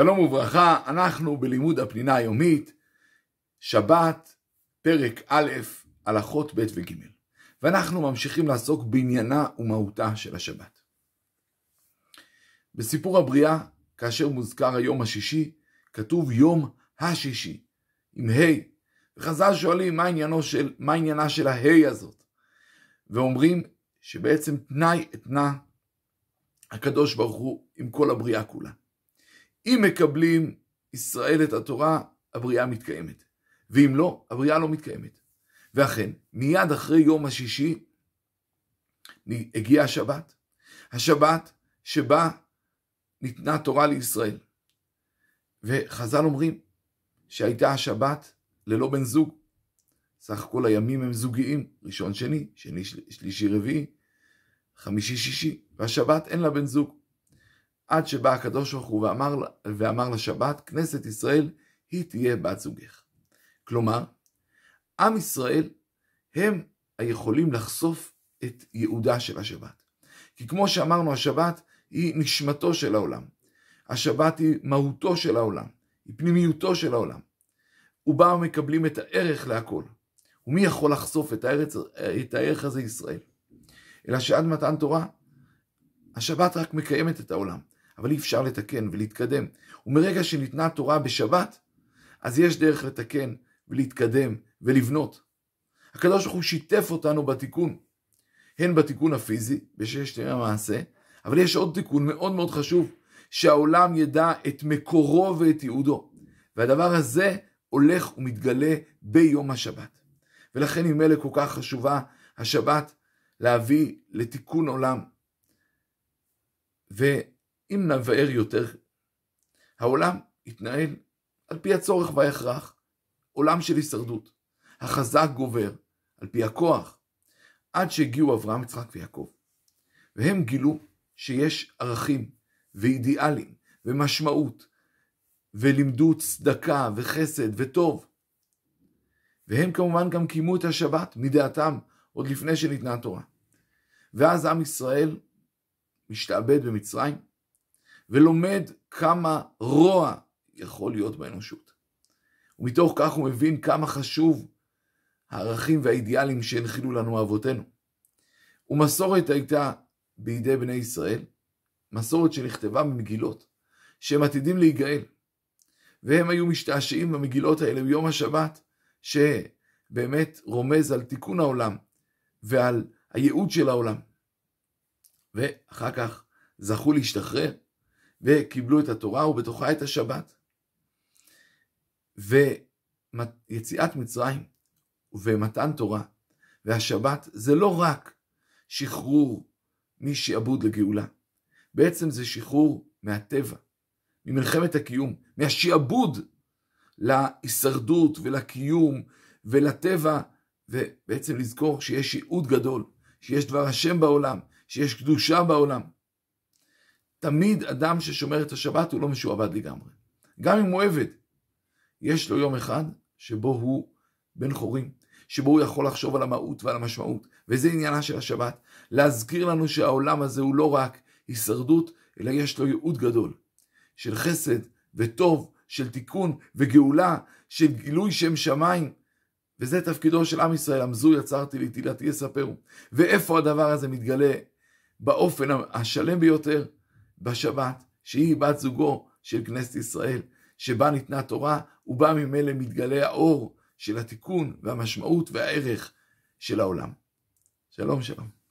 שלום וברכה, אנחנו בלימוד הפנינה היומית, שבת, פרק א', הלכות ב' וג', ואנחנו ממשיכים לעסוק בעניינה ומהותה של השבת. בסיפור הבריאה, כאשר מוזכר היום השישי, כתוב יום השישי, עם ה', וחז"ל שואלים מה, של, מה עניינה של הה' הזאת, ואומרים שבעצם תנאי אתנה הקדוש ברוך הוא עם כל הבריאה כולה. אם מקבלים ישראל את התורה, הבריאה מתקיימת. ואם לא, הבריאה לא מתקיימת. ואכן, מיד אחרי יום השישי, הגיעה השבת. השבת שבה ניתנה תורה לישראל. וחז"ל אומרים שהייתה השבת ללא בן זוג. סך הכל הימים הם זוגיים, ראשון שני, שני שלישי רביעי, חמישי שישי, והשבת אין לה בן זוג. עד שבא הקדוש ברוך הוא ואמר, ואמר לשבת, כנסת ישראל היא תהיה בת זוגך. כלומר, עם ישראל הם היכולים לחשוף את ייעודה של השבת. כי כמו שאמרנו, השבת היא נשמתו של העולם. השבת היא מהותו של העולם, היא פנימיותו של העולם. ובה מקבלים את הערך להכל. ומי יכול לחשוף את, הארץ, את הערך הזה ישראל? אלא שעד מתן תורה, השבת רק מקיימת את העולם. אבל אי אפשר לתקן ולהתקדם. ומרגע שניתנה התורה בשבת, אז יש דרך לתקן ולהתקדם ולבנות. הקדוש ברוך הוא שיתף אותנו בתיקון, הן בתיקון הפיזי, בששת ימי המעשה, אבל יש עוד תיקון מאוד מאוד חשוב, שהעולם ידע את מקורו ואת ייעודו. והדבר הזה הולך ומתגלה ביום השבת. ולכן ממילא כל כך חשובה השבת להביא לתיקון עולם. ו... אם נבער יותר, העולם יתנהל על פי הצורך וההכרח, עולם של הישרדות. החזק גובר, על פי הכוח, עד שהגיעו אברהם, יצחק ויעקב. והם גילו שיש ערכים ואידיאלים ומשמעות, ולימדו צדקה וחסד וטוב. והם כמובן גם קיימו את השבת מדעתם עוד לפני שניתנה התורה. ואז עם ישראל משתעבד במצרים, ולומד כמה רוע יכול להיות באנושות. ומתוך כך הוא מבין כמה חשוב הערכים והאידיאלים שהנחילו לנו אבותינו. ומסורת הייתה בידי בני ישראל, מסורת שנכתבה במגילות, שהם עתידים להיגאל. והם היו משתעשעים במגילות האלה ביום השבת, שבאמת רומז על תיקון העולם ועל הייעוד של העולם. ואחר כך זכו להשתחרר, וקיבלו את התורה ובתוכה את השבת. ויציאת מצרים ומתן תורה והשבת זה לא רק שחרור משעבוד לגאולה, בעצם זה שחרור מהטבע, ממלחמת הקיום, מהשעבוד להישרדות ולקיום ולטבע, ובעצם לזכור שיש ייעוד גדול, שיש דבר השם בעולם, שיש קדושה בעולם. תמיד אדם ששומר את השבת הוא לא משועבד לגמרי. גם אם הוא עבד, יש לו יום אחד שבו הוא בן חורים, שבו הוא יכול לחשוב על המהות ועל המשמעות, וזה עניינה של השבת, להזכיר לנו שהעולם הזה הוא לא רק הישרדות, אלא יש לו ייעוד גדול, של חסד וטוב, של תיקון וגאולה, של גילוי שם שמיים, וזה תפקידו של עם ישראל, עמזו יצרתי לי תהילתי יספרו. ואיפה הדבר הזה מתגלה? באופן השלם ביותר, בשבת, שהיא בת זוגו של כנסת ישראל, שבה ניתנה תורה, ובה ממילא מתגלה האור של התיקון והמשמעות והערך של העולם. שלום שלום.